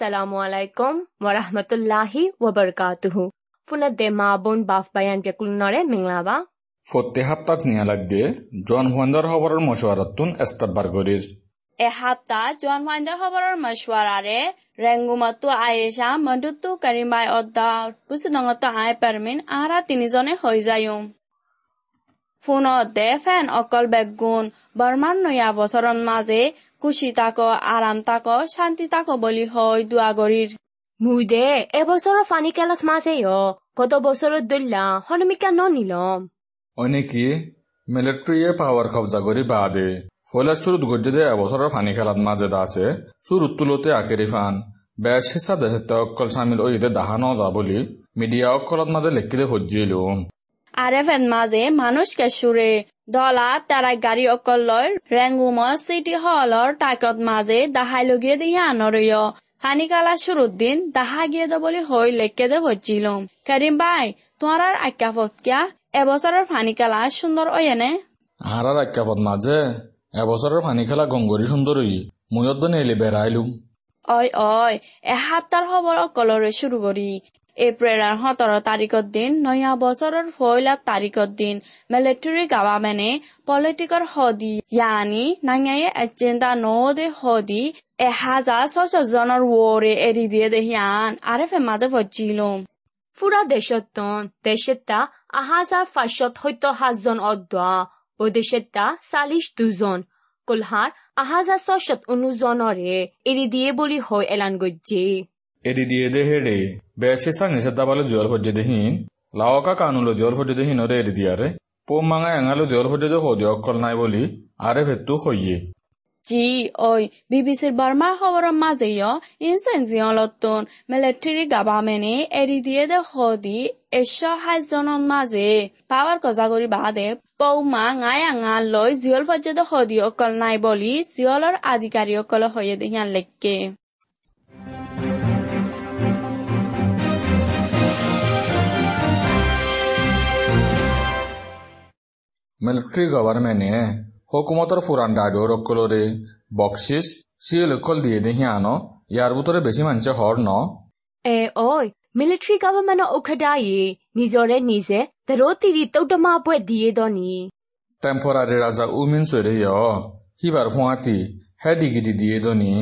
Assalamu alaikum wa rahmatullahi wa barakatuh. Funat de ma bon baf bayan ke kulnore mingla ba. Fotte haptat ni alag de John Wander hobar moshwaratun estab bargorir. E hapta John Wander hobar moshwarare rengumatu Aisha mandutu karimai odda pusnangata ay permin ara tinizone hoizayum. ফোনতে ফেন অকল বেগুন বর্মার নয়া বছরন মাঝে খুশি তাকো আরাম তাকো শান্তি তাকো বলি হয় দুয়াগরির মুইদে এবছৰৰ ফানি কেলাত মাছে য় গত বছৰত দল্লা হনমিকা ননিলম অনেকি মিলিটারিয়ে পাওয়ার কবজা করি বাদে ফলের শুরুত গজ্জে এবছরের ফানি খেলাত মাঝে আছে। শুরুত তুলতে আকেরি ফান। বেশ হিসা দেশে অকল সামিল ওইদে দাহানো যা বলি মিডিয়া অকলত মাঝে লেখিলে হজ্জিলুম মাঝে মানুষকে সুরে দলা তারা গাড়ি অকল লয় রেঙ্গুম সিটি হলর টাকত মাঝে দাহাই লগিয়ে দিয়ে আনরয় হানিকালা শুরুর দিন দাহা গিয়ে বলি হই লেখকে দে হচ্ছিলাম। করিম ভাই তোমার আর আজ্ঞা ফটকিয়া এবছরের ফানিকালা সুন্দর ওয়েনে আর আর একাপত মাঝে এবছরের ফানি খেলা গঙ্গরি সুন্দরই মুয়দ্দ নেলে বেড়াইলুম। অয় অয় এসপ্তাহৰ খবৰ অকলৰে শুরু করি। এপ্রিলের সতেরো তারিখের দিন, নয়া বছরের পয়লা তারিখের দিন। মিলিটারি গভর্নমেন্টে পলিটিকর হদি ইয়ানি নাঙায়ে এজেন্ডা নদে হদি এহাজাৰ ছশ জনৰ ওরে এৰি দিয়ে দেহিয়ান আরে ফে মাঝে ভজিলুম ফুৰা দেশতন দেশেতা আহাজাৰ পাঁচশত সত্তৰ সাতজন অদ্দা বদেশেতা চাল্লিশ দুজন। কুলহাৰ আহাজাৰ ছশত উনজনৰে এৰি দিয়ে বুলি হৈ এলান গজ্জে। এদি দিয়ে দে হেডে। বেশ হিসা নিষেধ দাবালো জল হজ্জে দেহিন লাওকা কানুলো জল হজ্জে দেহিন ওরে এদি দিয়ারে পো মাঙা এঙালো জল হজ্জে দে হদি অকল নাই বলি। আরে ভেতু হইয়ে। জি, ওই বিবিসির বার্মা খবরের মাঝে ইনসেন জিয়লতন মিলিটারি গভর্নমেন্টে এরি দিয়ে দে হদি একশো সাত জনের মাঝে। পাওয়ার কজাগরি বাদে পৌমা গাই আঙা লৈ জিয়ল পর্যন্ত হদি অকল নাই বলি। জিয়লর আধিকারী অকল হয়ে দেহিয়ান লেখকে মিলিটারি গভর্নমেন্টে হুকুমতর ফুরান ডাডো রক্কলরে বকশিস সিএল অকল দিয়ে দেহি আনো ইয়ার ভিতরে বেশি মানুষে হর ন? এ ঐ মিলিটাৰী গভৰ্ণমেণ্টৰ ঔষধায়ে নিজৰে নিজে তেৰ তিৰি তৌদমা বুৱে দিয়ে দনি। টেম্পোরারি রাজা উমিন সরে ইয় হিবার ফুয়াতি হে ডিগ্রি দিয়ে দনি।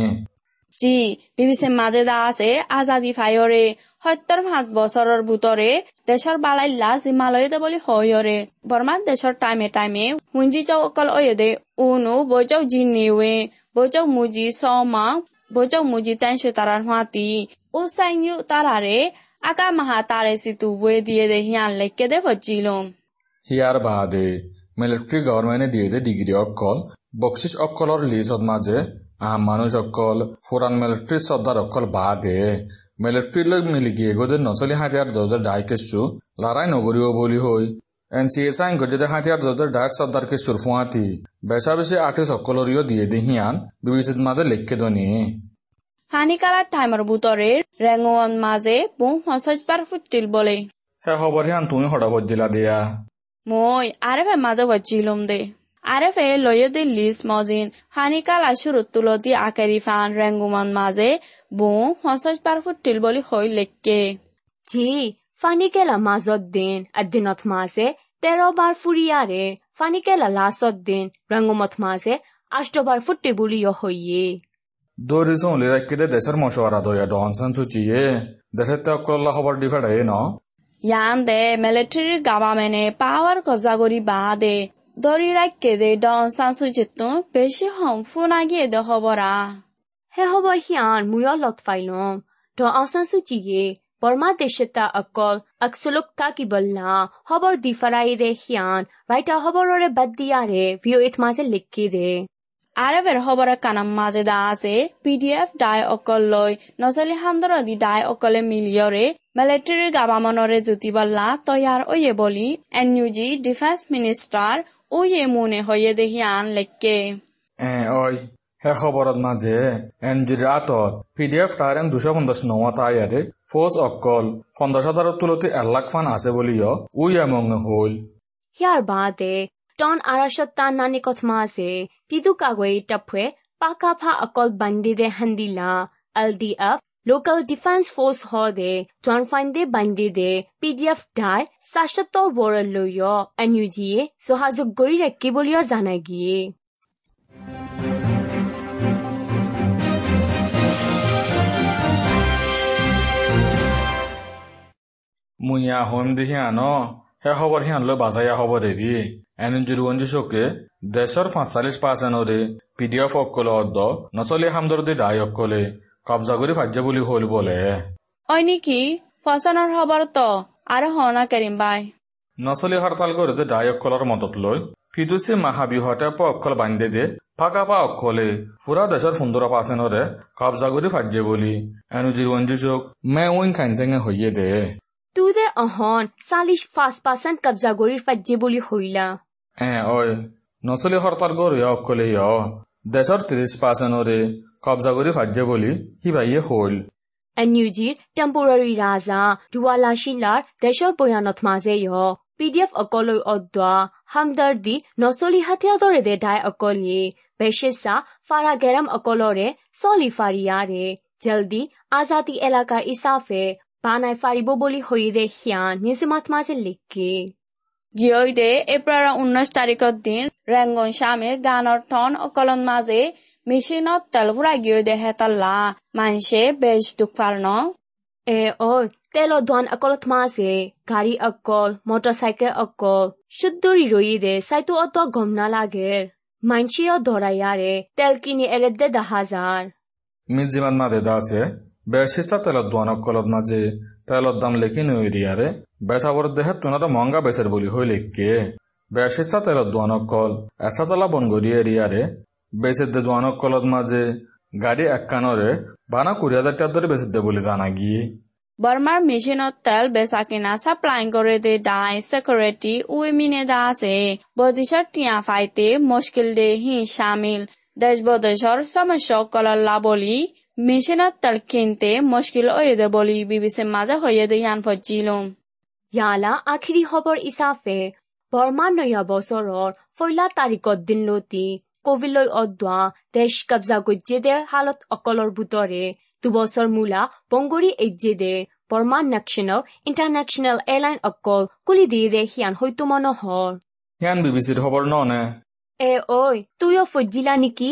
জি বিবিসির মাঝে দা আছে আজাদি ফাইরে সত্তর পাঁচ বছরের ভিতরে দেশৰ বালাইলা জিমালয়তে বুলি হয়রে বর্মান দেশৰ টাইমে টাইমে হুঞ্জি চৌকল ওয়েদে উনু বৈচৌ জি নিৱে বৈচৌ মুজি সমা বৈচৌ মুজি তেনশো তারার হাতি উসাইনু তারারে আকা মাহা তারে সিতু বয়ে দিয়ে দে হিয়ান লেখকে দে ভজিলম হিয়ার বাদে মিলিটারি গভর্নমেন্টে দিয়ে দে ডিগ্রি অকল বকশিস অকলর লিজত মাঝে মানুষ অকল ফুরান মিলিটারি সর্দার অকল বাদে মিলিটারি লোক মিলি গিয়ে গোদের নচলি হাতিয়ার দোদের ডাই কেসু লড়াই নগরীয় বলি হই এন সি এস আইন গজে হাতিয়ার দোদের ডাক সর্দার কে সুরফুয়াতি বেশা বেশি আর্টিস্ট অকলরিও দিয়ে দে হিয়ান বিবিচিত মাঝে লেখকে দনি হানিকালার টাইমের ভিতরে রেঙ্গন মাঝে বহু হসজবার ফুটিল বলে হে খবর হিয়ান তুমি হঠাৎ দিলা দিয়া মই আরেফে মাঝে ভজিলম দে আরেফে লয়ে দি লিস মজিন হানিকালা শুরু তুলো দি আকেরি ফান রেঙ্গুমন মাঝে বহু হসজবার ফুটিল বলি হই লেখকে জি ফানিকেলা মাজত দিন এদিনত মাজে তেৰ বাৰ ফুৰিয়াৰে ফানিকেলা লাষ্টত দিন ৰঙমত মাজে আষ্টবাৰ ফুটি বুলিও হৈয়ে। দৌড়িস উলি রাখতে দেশের মশওয়ারা দইয়া ডনসন সুচিয়ে দেশের তে অকল্লা খবর ডিফাডে ন? ইয়ান দে মিলিটারি গভর্নমেন্টে পাওয়ার কবজা করি রাখকে দে দৰিৰাকে দে দু চিত বেছি সংফু হে হব লত দ চিগে বৰমা কি হবৰ ৰে সিয়ান হবৰৰে বাদ দিয়া ৰে মাজে আৰে হবৰে কানাম মাজে দা আছে পি ডি এফ ডাই অকল লৈ নজালি হামদৰদি ডাই অকলে মিলিয় ৰে মিলিটেৰীৰ গাবামনৰে জ্যোতি বল্লা তৈয়াৰ অয়ে বুলি N U G defence minister way মনে হয়ে দেখি আন লেখকে ওই হে খবরত মাঝে এনজির আতত পিডিএফ টারেন দুশো পঞ্চাশ নওয়া তাইয়ারে ফৌজ অকল পঞ্চাশ হাজারের তুলতে এক লাখ ফান আছে বলিও উই এমং হল ইয়ার বাদে টন আড়াশত তান নানি কথমা আছে পিদু কাগই টাপে পাকা ফা অকল বান্দি দে হান্দিলা L D F ডাই অক্কলর মদত লই ফিদুসি মাহাবিহতে প অক্কল বান্ধে দে ফাঁকা পা অক্কলে পুরা দেশের সুন্দরা পাসেনরে কবজা করে ফাজ্জে বলি এনুজির ওঞ্জুসক মে উইন খাইনতেঙ্গে হইয়ে দে တူတဲ့အဟွန်စာလိရှ်ဖတ်ပါဆန်ကပ်ဇာဂိုရီဖတ်ဂျေဘူလီဟွီလာ এ ওই নচলি কবজা করে ফাজ্জা বলি হল বলে। ওই নাকি? ফসানোর হবার তো আর হনা করিম বাই। নসলি হরতাল করে দে ডায়ক কলার মদত লই ফিদুসি মাহাবি হটে বান্ধে দে ফাঁকা পা অক্ষলে পুরা দেশের সুন্দরা পাচেন হরে কবজা করে ফাজ্জে বলি। এনুদির অঞ্জু চোখ মে ওইন খাইন হইয়ে দে। তুই দে অহন চালিশ পাঁচ পার্সেন্ট কবজা গরির ফাজ্জে বলি হইলা। হ্যাঁ ওই নসলি হরতাল গরিয়া অক্ষলে দেশের ত্রিশ পার্সেন্ট হরে কবজা করে ফাজ্জে বলি হি ভাইয়ে হইল এনইউজির টেম্পোরারি রাজা ডুয়ালা শিলার দেশর বয়ানত মাঝে ইহ পিডিএফ অকল অদ্বা হামদার্দি নসলি হাতিয়া দরে দে ডাই অকলিয়ে বেশেসা ফারা গেরাম অকলরে সলি ফারিয়া রে জলদি আজাদি এলাকা ইসাফে বানাই ফারিব বলি হই রে হিয়া নিজমাত মাঝে লিখকে গিয়ে এপ্রিল উনিশ তারিখের দিন রেঙ্গন স্বামীর গানর টন অকলন মাঝে মেশিনত তেল ভরা গিয়ইদে হেতাল্লা মানসে বেশ দুঃখ ফারন এ ওই তেল দোয়ান আকল থমাসে গাড়ি আকল মোটরসাইকেল আকল শুদ্ধরি রইদে সাইতো অত গম না লাগে মানসিও ধরাইয়ারে তেল কিনি এলে দে দা হাজার মিজিমান মাঝে দাছে বেশিসা তেলত দোয়ানক কলত মাঝে তেলত দাম লেখি নইরিয়ারে বেচাবর দেহে তুনারা মহঙ্গা বেচের বলি হই লেখকে বেশিসা তেলত দোয়ানক কল এসা তলা বনগরি এরিয়ারে বেচের দে দোয়ানক কলত মাঝে গাড়ি এক কানরে বানা কুড়ি হাজার টাকা ধরে বেচের দে বলে জানা গিয়ে। বর্মার মেশিনত তেল বেচা কিনা সাপ্লাই করে দে দাই সিকিউরিটি উই মিনে দা আছে। বদিশর টিয়া ফাইতে মুশকিল দে হি শামিল। দেশ বদেশর সমস্যা কলল্লা বলি। মেশিনত তেল কিনতে মুশকিল ওয়েদে বলি বিবিসি মাঝে হয়ে দে ইয়ান ফজিলুম। ইয়ালা আখিরি খবর ইসাফে। বর্মা নয়া বছৰৰ ফৈলা তাৰিখত দিনলতি কভিলৈ অদোৱা দেশ কাবজা গজ্জে দে হালত অকলৰ বুটৰে। দুবছৰ মূলা বংগৰী এজ্জে দে বৰ্মান নেশ্যনেল ইণ্টাৰনেশ্যনেল এয়াৰলাইন অকল কুলি দিয়ে দে সিয়ান হয়তো মনোহৰ সিয়ান বিবিচিত খবৰ ন নে? এ ঐ তুইও ফজিলা নেকি?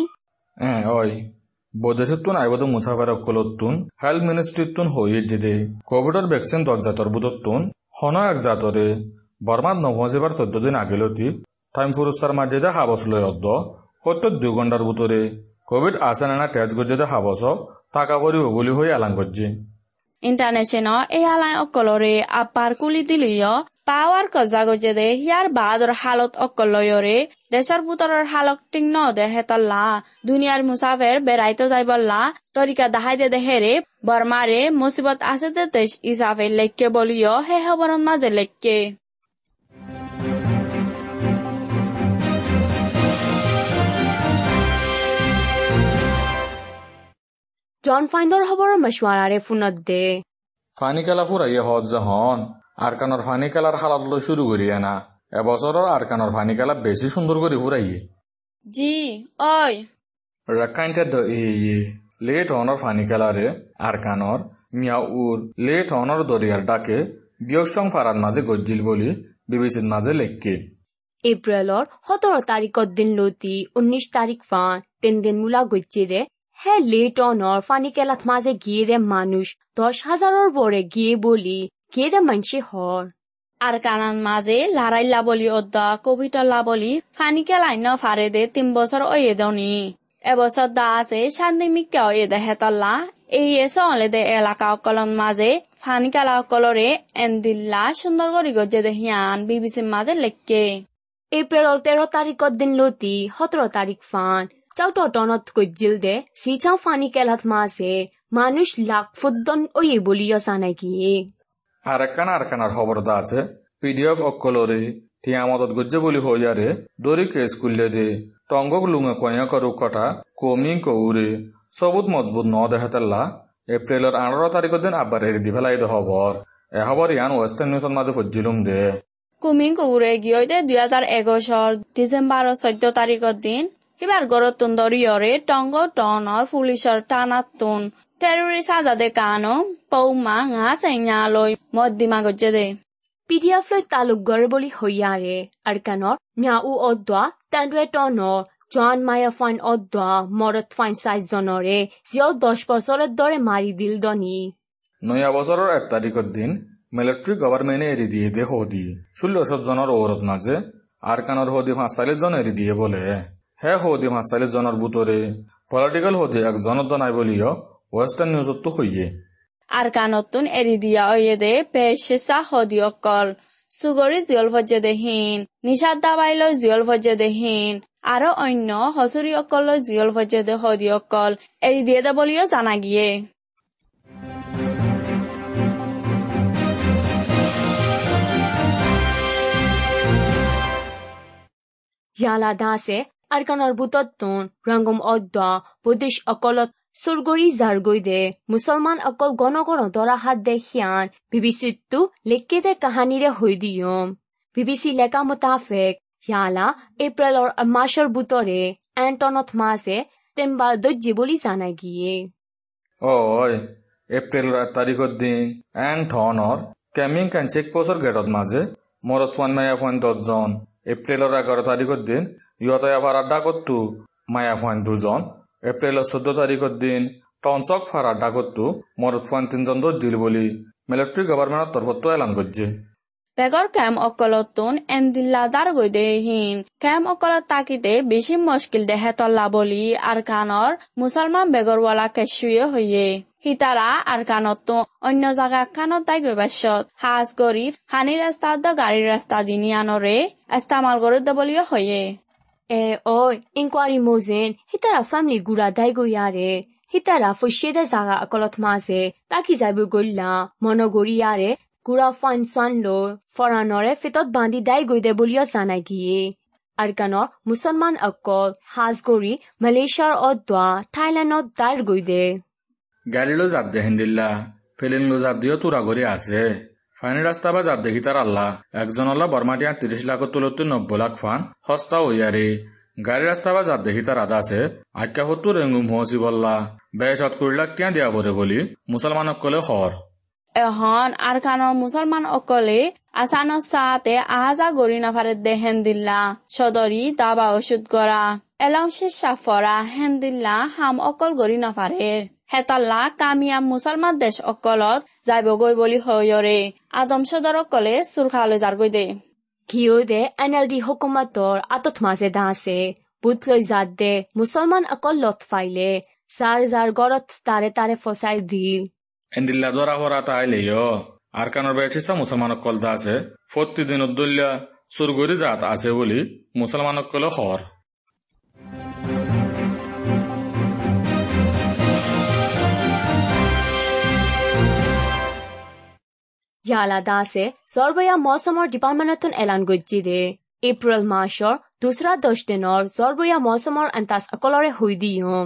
এ ঐ বৈদেশতো নাই বোধ মুছাফাৰ অকলতুন হেল্থ মিনিষ্ট্ৰীতো হৈয়ে দি দে কভিডৰ ভেকচিন দহ জাতৰ বুটতো সন এক জাতৰে বৰ্মাত নভজিবাৰ চৈধ্য দিন আগিলতি টাইম ফুৰুচাৰ মাৰ্জিদে হাবচলৈ অদ্দ সত্তর দুই ঘণ্টার ভিতরে কোভিড আছে না টেস্ট করছে হাবস টাকা করিব বলি হয়ে এলান করছি ইন্টারন্যাশনাল এয়ারলাইন অকলরে আপার কুলি দিলিয় পাওয়ার কজা গজে দে ইয়ার বাদর হালত অকলয়রে দেশৰ বুতৰৰ হালক টিং ন দে হেতাল্লা দুনিয়ার মুসাফের বেড়াইতে যাইবল্লা তরিকা দাহাই দে দেহেরে বর্মারে মুসিবত আছে দে দেশ ইসাফে লেখকে বলিও হে খবরন মাঝে লেখকে জন ফাইণ্ডৰ খবৰৰ মছৱাৰাৰে ফোনত দে ফানি খেলা ফুরাইয়ে হজ যখন আরকানোর ফানি খেলার হালাত লই শুরু করিয়ে না এবছরের আরকানোর ফানি খেলা বেশি সুন্দর করে ফুরাইয়ে জি ওই রাখাইনটা দ ইয়ে লেট অনর ফানি খেলারে আরকানর মিয়া উর লেট অনর দরিয়ার ডাকে দিয়সং ফারার মাঝে গজ্জিল বলি বিবিসির মাঝে লেখকে এপ্ৰিলৰ সোতৰ তাৰিখত দিনলতি ঊনৈশ তাৰিখ ফান তিনদিন মূলা হে লেটনৰ ফানিকেলাত মাজে গিয়েৰে মানুষ দশ হাজাৰৰ বৰে গিয়ে বলি গিয়েৰে মানসি হৰ আর কানান মাঝে লারাইল্লা বলি অদ্দা কবিতল্লা বলি ফানিকে লাইন ফারে দে তিন বছর ওয়ে দনি। এবছর দা আছে শান্তিমিকা ওয়ে দে হেতল্লা এই এসে অলে দে এলাকা অকলন মাঝে ফানিকালা অকলরে এন্দিল্লা সুন্দর করি গজে দে হিয়ান বিবিসির মাঝে লেখকে এপ্ৰিলৰ তেৰ তাৰিখত দিনলতি সোতৰ তাৰিখ ফান চাউট টনত গজ্জিল দে চিচাও ফানিকেলাত মাজে মানুষ লাখ ফুদ্দন ওয়ে বলিও জানাই গিয়ে আর একখানা আরকানার খবর দা আছে পিডিএফ অক্কলরে টিয়া মদত গজ্জে বলি হইয়ারে দরি কেস কুললে দে টঙ্গক লুঙে কয়া করু কটা কমি কৌরে সবুত মজবুত ন দেখাতেল্লা এপ্রিলের আঠারো তারিখের দিন আব্বার হেরি দি ফেলাই দে খবর এ খবর ইয়ান ওয়েস্টার্ন নিউজের মাঝে ফজিলুম দে কুমিং কুকুরে গিয়ে দুই হাজার এগারোশর ডিসেম্বর চৈধ্য তারিখের দিন তুন্দৰীয়ৰে টংগ টনৰ পুলিচৰ টানাত তুন terrorist azade kano pauma nga senya loy mod dimagojede PDF লৈ তালুক গড় বুলি হৈয়াৰে আৰকানৰ ম্যাউ অদ্বা তাণ্ডৱে টনৰ জন মায়া ফাইন অদ্বা মৰত ফাইন চাইজনৰে জিয়ল দহ বছৰৰ দৰে মাৰি দিল দনি। নয়া বছৰৰ এক তাৰিখৰ দিন মিলিটাৰী গভৰ্ণমেণ্টে এৰি দিয়ে দে সৌদি ষোল্লশ জনৰ ওৰত মাজে আৰকানৰ সৌদি পাঁচচাল্লিছজন এৰি দিয়ে বোলে। হে সৌদি পাঁচচাল্লিছজনৰ বুটৰে পলিটিকেল সৌদি একজনত নাই বুলিও ৱেষ্টাৰ্ণ নিউজতো হৈয়ে আরকানতুন এৰি দিয়া অয়েদে পেশেসা হদিয়কল সুগৰি জিয়ল ফজ্জেদেহীন নিষাদ দাবাইলৈ জিয়ল ফজ্জেদেহীন আৰু অন্য হচুৰি অকললৈ জিয়ল ফজ্জেদে হদিয়কল এৰি দিয়ে দে বুলিও জানা গিয়ে। ইয়ালা দাসে আৰকানৰ বুটতোন ৰংগম অদ্বা বুদ্ধিছ অকলত সুরগরি জারগই দে মুসলমান অকল গণগণ দরা হাত দে হিয়ান বিবিসিতু লেকে দে কাহানিরে হই দিয়ম বিবিসি লেকা মোতাফেক ইয়ালা এপ্রিলর মাসর বুতরে এন্টনত মাসে তেম্বার দজ্জি বলি জানা গিয়ে এপ্ৰিলৰ এক তাৰিখৰ দিন এন ধনৰ কেমিং কেন চেক পোষ্টৰ গেটত মাজে মৰত পোৱান মায়া পোৱান দহজন এপ্ৰিলৰ এঘাৰ তাৰিখৰ দিন ইহঁতে এবাৰ আড্ডা কৰতো মায়া পোৱান দুজন। এপ্ৰিলৰ চৈধ্য তাৰিখৰ দিন টনচক ফাৰ আড্ডা কৰতো মৰত পোৱান তিনিজন দোষ দিল বুলি মিলিটাৰী গভৰ্ণমেণ্টৰ তৰফতো এলান কৰিছে। বেগর ক্যাম অকলতুন এন্দিল্লা দার গইদে হিন। ক্যাম অকলত তাকিতে বেশি মুশকিল দেহে তল্লা বলি আর কানর মুসলমান বেগরওয়ালা কেশুয়ে হইয়ে। হিতারা আর কানত অন্য জায়গা কানত তাই গইবাসত হাজ গরিব হানি রাস্তা গাড়ির রাস্তা দিনি আনরে এস্তামাল গরে দবলিও হইয়ে। အဲအိုအင်ကွာရီမိုးစင်ဟိတရာဖက်မလီဂူရာဒိုက်ကိုရတယ်ဟိတရာဖိုရှေးတဲ့ဇာကအကလောထမဆေတာခိဆိုင်ဘူဂိုလာမနိုဂိုရီရတယ်ဂူရာဖိုင်ဆွမ်လိုဖော်ရနော်ရဲ့ဖီတော့ဘန်ဒီဒိုက်ကိုတဲ့ဘူလျောဆာနိုင်ကြီးအာကနောမုဆလမန်အကောဟာစဂိုရီမလေးရှားအော့ဒွာထိုင်းလန်အော့ဒါရ်ဂွိဒေဂါလီလိုဇ်အဗ်ဒဟင်ဒီလာဖီလင်လိုဇ်အဒီယိုတူရာဂိုရီအာဇေ ফাইনি রাস্তা বা জাত দেখি তার আল্লাহ। একজন আল্লাহ বর্মাটিয়া তিরিশ লাখের তুলতে নব্বই লাখ ফান। সস্তা হইয়ারে গাড়ি রাস্তা বা জাত দেখি তার আদা আছে। আজ্ঞা হতো রেঙ্গুম হসি বললা। বেশ কুড়ি লাখ টিয়া দিয়া পরে বলি মুসলমানক কলে হর এখন আর কানর মুসলমান অকলে আসানো সাতে আহাজা গরি নাফারে দে হেন্দিল্লা সদরি দাবা ওষুধ গড়া এলাউসে সাফরা হেন্দিল্লা হাম অকল গরি নাফারে হেতাল্লা কামিয়াম মুসলমান দেশ অকলত যাইবগৈ বুলি হয়ৰে। আদম সদৰ অকলে চুৰখালৈ যাৰগৈ দে। ঘিও দে এন এল ডি হুকুমাতৰ আতত মাজে দা আছে বুট লৈ জাত দে মুছলমান অকল লত ফাইলে। যাৰ যাৰ গড়ত তাৰে তাৰে ফচাই দিল। এন্দিল্লা হরা তাইলেও আর কানোর বেঠিসা মুসলমানক কলতা আছে প্রতিদিন উদ্দুল্লা সুরগুরি জাত আছে বলি মুসলমানক কলে হর ইয়ালা দাসে সৰ্বয়া মৌসুমৰ ডিপাৰ্টমেণ্টত এলান গজ্জি দে এপ্ৰিল মাহৰ দোচৰা দহ দিনৰ জৰবয়া মৌচুমৰ এণ্টাচ অকলৰে হৈ দিওঁ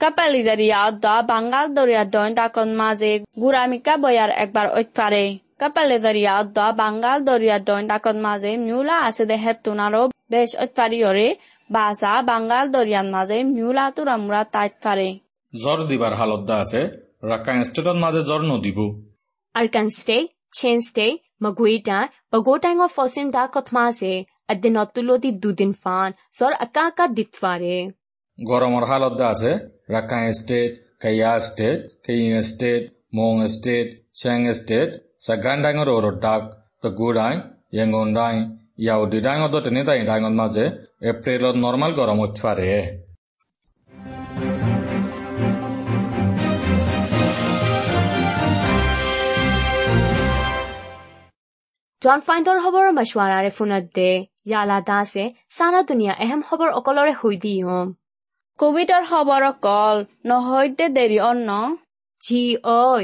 কাপালি দৰিয়াত বাংগাল দৰিয়া দৈন দাকন মাজে গুৰামিকা বয়াৰ একবাৰ অত্যাৰে কাপালি দৰিয়াত বাংগাল দৰিয়া দৈন দাকন মাজে মিউলা আছে দে হেতুন আৰু বেচ অত্যাৰিয়ৰে বাছা বাংগাল দৰিয়াৰ মাজে মিউলা তোৰা মূৰা তাইত পাৰে জ্বৰ দিবাৰ হালত দা আছে ৰাকা ষ্টেটৰ মাজে জ্বৰ নদিব আৰ্কান ষ্টেট ছেনস্টে মগুইটা বগোটাইং অফ ফসিম ডা কথমাসে আদিন হালত আছে Rakhine state Kayah state Kayin state Mon state Chin state সাগান্ডাইং অর অর ডাক তো গুড়াইং ইয়াংগন্ডাইং ইয়াও ডিডাইং অর দটনে দাইং ডাইং অর মাঝে গরম উঠফারে জন ফাইণ্ডৰ খবৰ মাছৱাৰাৰে ফোনত দে ইয়ালা দাসে চানা দুনিয়া এহেম খবৰ অকলৰে হৈ দি অম কোভিডৰ খবৰ অকল নহয় দেৰি অন্ন জি ঐ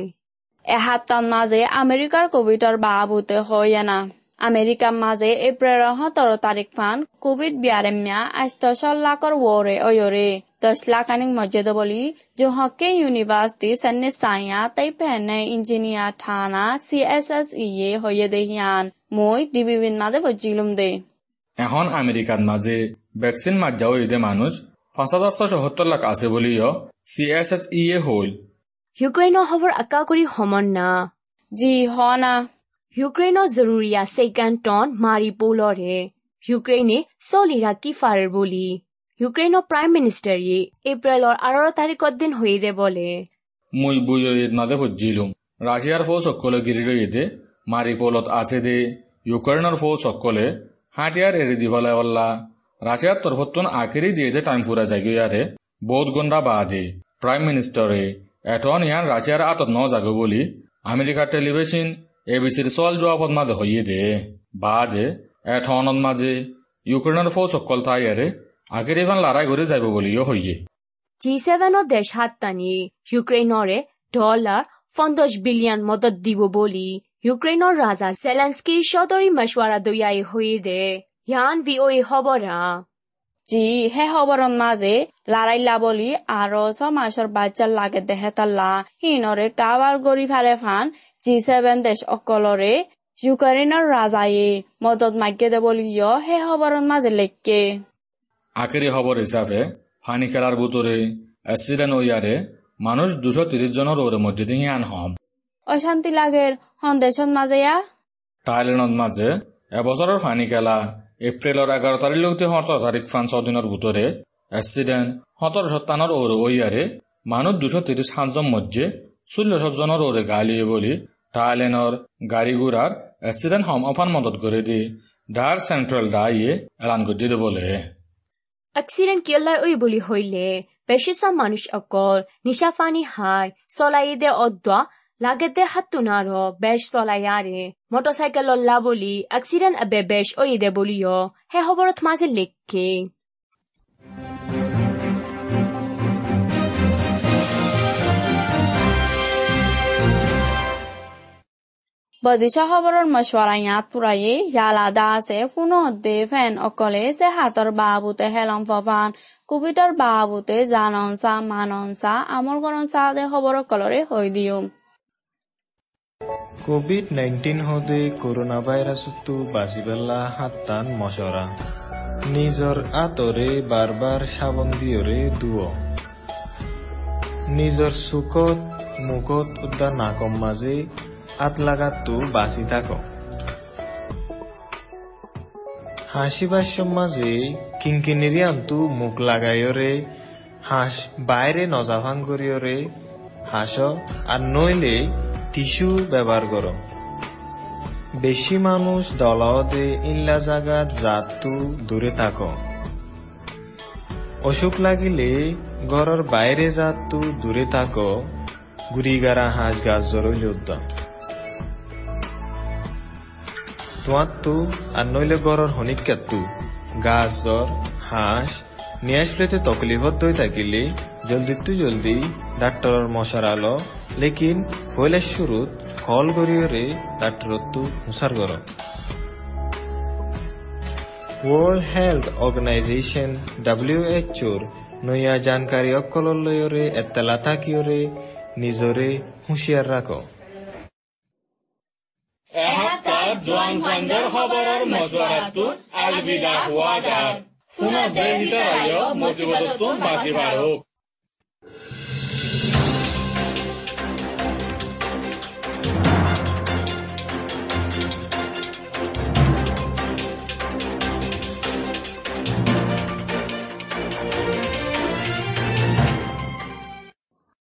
এসপ্তাহ মাজে আমেৰিকাৰ কোভিডৰ বাবুতে হৈ আনা আমেৰিকা মাজে এপ্ৰিলৰ সোতৰ তাৰিখ মান কভিড ব্যাৰেম্যা আস্থ লাখৰ ৱৰে অয়ৰে দশ লাখ আনিক মসজিদ বলি জোহকে ইউনিভার্সিটি সন্নে সাইয়া তাই পেনে ইঞ্জিনিয়ার থানা সি এস এস ইয়ে হয়ে দেহিয়ান মই ডিবিবিন মাঝে বজিলুম দে এখন আমেরিকার মাঝে ভ্যাকসিন মাঝাও ঈদে মানুষ পাঁচ হাজার ছশো সত্তর লাখ আছে বলিও সি এস এস ইয়ে হইল। ইউক্ৰেইনৰ খবৰ আকা কৰি সমন না। জি হনা ইউক্ৰেইনৰ জৰুৰীয়া ছেকেণ্ড টন মাৰি পৌলৰে। ইউক্ৰেইনে চলিৰা কি ফাৰৰ বুলি। ইউক্ৰেইনৰ প্ৰাইম মিনিষ্টাৰে এপ্ৰিলৰ আঠারো তাৰিখৰ দিন হয়ে দে বলে। মুই বুইও ঈদ মাঝে ফুজিলুম রাশিয়ার ফৌজ সকলে গিরির ঈদে মারিপোলত আছে দে। ইউক্রেনের ফৌজ সকলে হাতিয়ার এড়ি দিবলে অল্লা। রাশিয়ার তরফতুন আখেরি দিয়ে দে টাইম ফুরা যাই ইয়ারে বহুত গন্ডা বাদে প্রাইম মিনিস্টারে এখন ইয়ান রাশিয়ার আতত ন যাগো বলি আমেরিকার টেলিভিশন এবিসির চল জবাবত মাঝে হইয়ে দে। বাদে এঠনত মাঝে ইউক্রেনের ফৌজ সকল আখেরি ইভান লড়াই করে যাইব বলিও হইয়ে। জি ছেভেনৰ দেশ হাত টানি ইউক্ৰেইনৰে ডলাৰ পঞ্চাছ বিলিয়ন মদত দিব বুলি ইউক্ৰেইনৰ ৰাজা জেলেন্সকিৰ চৌধুৰী মছৱাৰা দয়াই হয়ে দে ইয়ান ভি খবৰা জি হে খবৰৰ মাজে লাৰাইলা বুলি আৰু ছমাসৰ বাচ্চাৰ লাগে দেহে তাল্লা হিনৰে কাবাৰ গৰি ফাৰে ফান জি ছেভেন দেশ অকলৰে ইউক্ৰেইনৰ ৰাজায়ে মদত মাগ্যে দে বুলিও হে খবৰৰ মাজে লেখকে আখেরি খবর হিসাবে ফানি খেলার ভিতরে অ্যাক্সিডেন্ট হইয়ারে মানুষ দুশো তিরিশ জনের ওর মধ্যে দিয়ে আন হম। অশান্তি লাগের সন্দেশত মাজে ইয়া। থাইল্যান্ডত মাঝে এবছরের ফানি খেলা এপ্রিলের এগারো তারিখ লগতে সতেরো তারিখ ফান ছদিনের ভিতরে অ্যাক্সিডেন্ট সতেরো সত্তানোর ওর ওইয়ারে মানুষ দুশো তিরিশ সাতজন মধ্যে ষোল্ল জনের ওরে গালিয়ে বলি থাইল্যান্ডর গাড়ি ঘোড়ার অ্যাক্সিডেন্ট হম অফান মদত করে দি ডার সেন্ট্রাল ডাইয়ে এলান করে দিতে বলে এক্সিডেণ্ট কিয়লাই ঐ বুলি হইলে বেছিচা মানুষ অকল নিশা ফানি হাই চলাই দে অদ্বা লাগে দে হাতুনার বেশ চলাইয়ারে মোটরসাইকেল লল্লা বলি এক্সিডেন্ট আবে বেশ ঐ দে বলিও হে হবরত মাঝে লেখকে বদিশা খবৰৰ মছৱাৰা ইয়াত পুৰায়ে ইয়ালাদা আছে পুনঃদে ফেন অকলে সে হাতৰ বাবুতে হেলম ফফান কুবিতৰ বাবুতে জাননসা মাননসা আমল গৰনসা দে খবৰ কলৰে হৈ দিওঁ কোভিড নাইন্টিন হদে করোনা ভাইরাসতো বাঁচিবেলা হাত্তান মশরা নিজর আতরে বারবার সাবন দিয়রে দুয় নিজর সুখত মুখত উদ্যান নাকম মাঝে আত লাগাতো বাঁচি থাক। হাসি বাস্যম মাঝে কিঙ্কিনিরি আন্তু, মুখ লাগাইয়রে হাঁস বাইরে নজাভাং করিয়রে হাস আর নইলে টিস্যু ব্যবহার করো। বেশি মানুষ দলদে ইল্লা জাগাত জাতু দূরে থাক। অসুখ লাগিলে ঘরের বাইরে জাতু দূরে থাক। গুড়িগারা হাঁস গাছ জরইল উদ্যম। তোমারতো আর নইলে ঘরের হনিকাত্তু গাছ, জ্বর, হাঁস, নিয়ে আসলেতে তকলিফত দই থাকিলে। জলদি তু জলদি, ডাক্তরের মশারালো লেকিন পয়লা শুরুত কল করিয়রে ডাক্তরত্তু হুসার কর ওয়ার্ল্ড হেলথ অর্গানাইজেশন ডাব্লিউএচওর নয়া জানকারী অকলর লয়রে এত্তালা থাকিয়রে, নিজরে হুঁশিয়ার রাখো। এসপ্তাহ জোৱান ফাণ্ডৰ খবৰৰ মজুৱাৰাটোত আলবিদা হোৱা যায়। পুনৰ দেশ